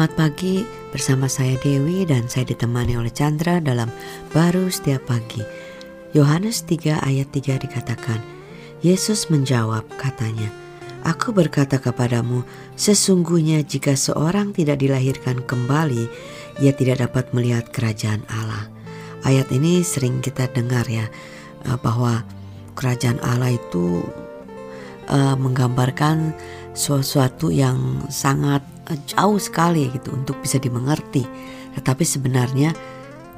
Selamat pagi bersama saya Dewi dan saya ditemani oleh Chandra dalam Baru Setiap Pagi. Yohanes 3 ayat 3 dikatakan, Yesus menjawab katanya, Aku berkata kepadamu, sesungguhnya jika seorang tidak dilahirkan kembali, ia tidak dapat melihat kerajaan Allah. Ayat ini sering kita dengar ya, eh, bahwa kerajaan Allah itu uh, menggambarkan sesuatu yang sangat uh, jauh sekali gitu untuk bisa dimengerti. Tetapi sebenarnya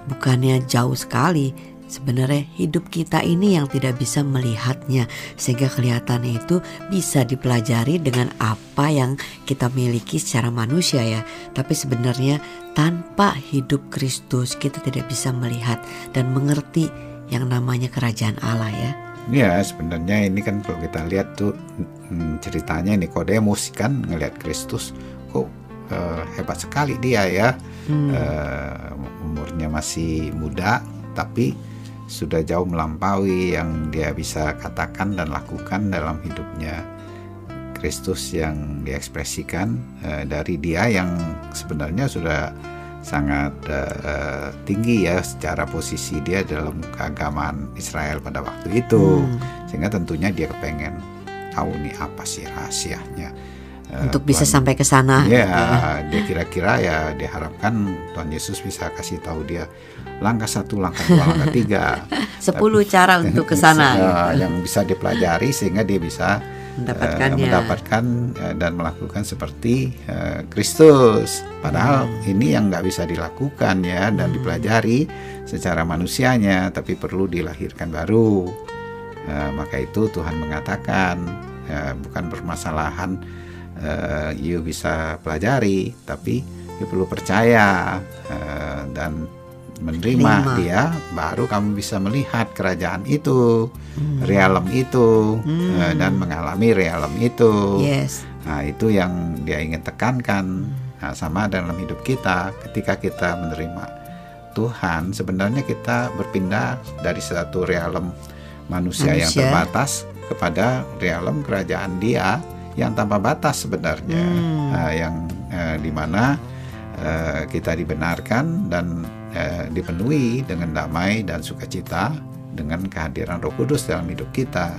bukannya jauh sekali, sebenarnya hidup kita ini yang tidak bisa melihatnya sehingga kelihatannya itu bisa dipelajari dengan apa yang kita miliki secara manusia ya. Tapi sebenarnya tanpa hidup Kristus kita tidak bisa melihat dan mengerti yang namanya kerajaan Allah ya. Ya sebenarnya ini kan kalau kita lihat tuh hmm, ceritanya Nikodemus kan ngelihat Kristus kok uh, hebat sekali dia ya hmm. uh, umurnya masih muda tapi sudah jauh melampaui yang dia bisa katakan dan lakukan dalam hidupnya Kristus yang diekspresikan uh, dari dia yang sebenarnya sudah sangat uh, tinggi ya secara posisi dia dalam keagamaan Israel pada waktu itu. Hmm. sehingga tentunya dia kepengen tahu nih apa sih rahasianya uh, untuk bisa sampai ke sana ya, ya. dia kira-kira ya diharapkan Tuhan Yesus bisa kasih tahu dia langkah satu langkah dua langkah tiga. Sepuluh cara untuk ke sana uh, yang bisa dipelajari sehingga dia bisa mendapatkannya. Uh, mendapatkan uh, dan melakukan seperti uh, Kristus. Padahal hmm. ini yang nggak bisa dilakukan ya dan hmm. dipelajari secara manusianya, tapi perlu dilahirkan baru. Uh, maka itu Tuhan mengatakan uh, bukan permasalahan uh, you bisa pelajari, tapi you perlu percaya uh, dan menerima Lima. dia baru kamu bisa melihat kerajaan itu hmm. realem itu hmm. uh, dan mengalami realem itu yes. nah itu yang dia ingin tekankan hmm. nah, sama dalam hidup kita ketika kita menerima Tuhan sebenarnya kita berpindah dari satu realem manusia, manusia. yang terbatas kepada realem kerajaan dia yang tanpa batas sebenarnya hmm. uh, yang uh, di mana uh, kita dibenarkan dan eh, dipenuhi dengan damai dan sukacita dengan kehadiran Roh Kudus dalam hidup kita.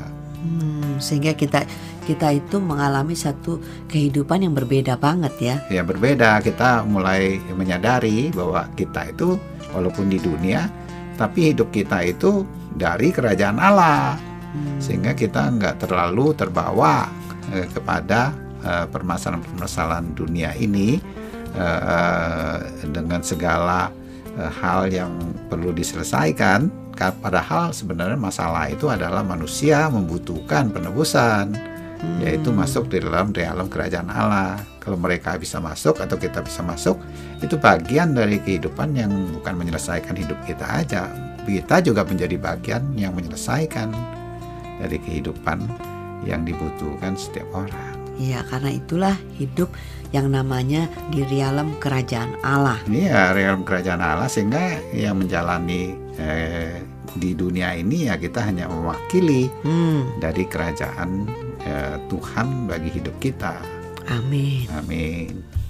Hmm, sehingga kita kita itu mengalami satu kehidupan yang berbeda banget ya. Ya berbeda. Kita mulai menyadari bahwa kita itu walaupun di dunia, tapi hidup kita itu dari kerajaan Allah. Hmm. Sehingga kita nggak terlalu terbawa eh, kepada eh, permasalahan-permasalahan dunia ini eh, dengan segala Eh, hal yang perlu diselesaikan padahal sebenarnya masalah itu adalah manusia membutuhkan penebusan hmm. yaitu masuk di dalam realem kerajaan Allah. Kalau mereka bisa masuk atau kita bisa masuk itu bagian dari kehidupan yang bukan menyelesaikan hidup kita aja. Kita juga menjadi bagian yang menyelesaikan dari kehidupan yang dibutuhkan setiap orang Iya, karena itulah hidup yang namanya di realem kerajaan Allah. Iya, realem kerajaan Allah sehingga yang menjalani eh, di dunia ini ya kita hanya mewakili hmm. dari kerajaan eh, Tuhan bagi hidup kita. Amin. Amin.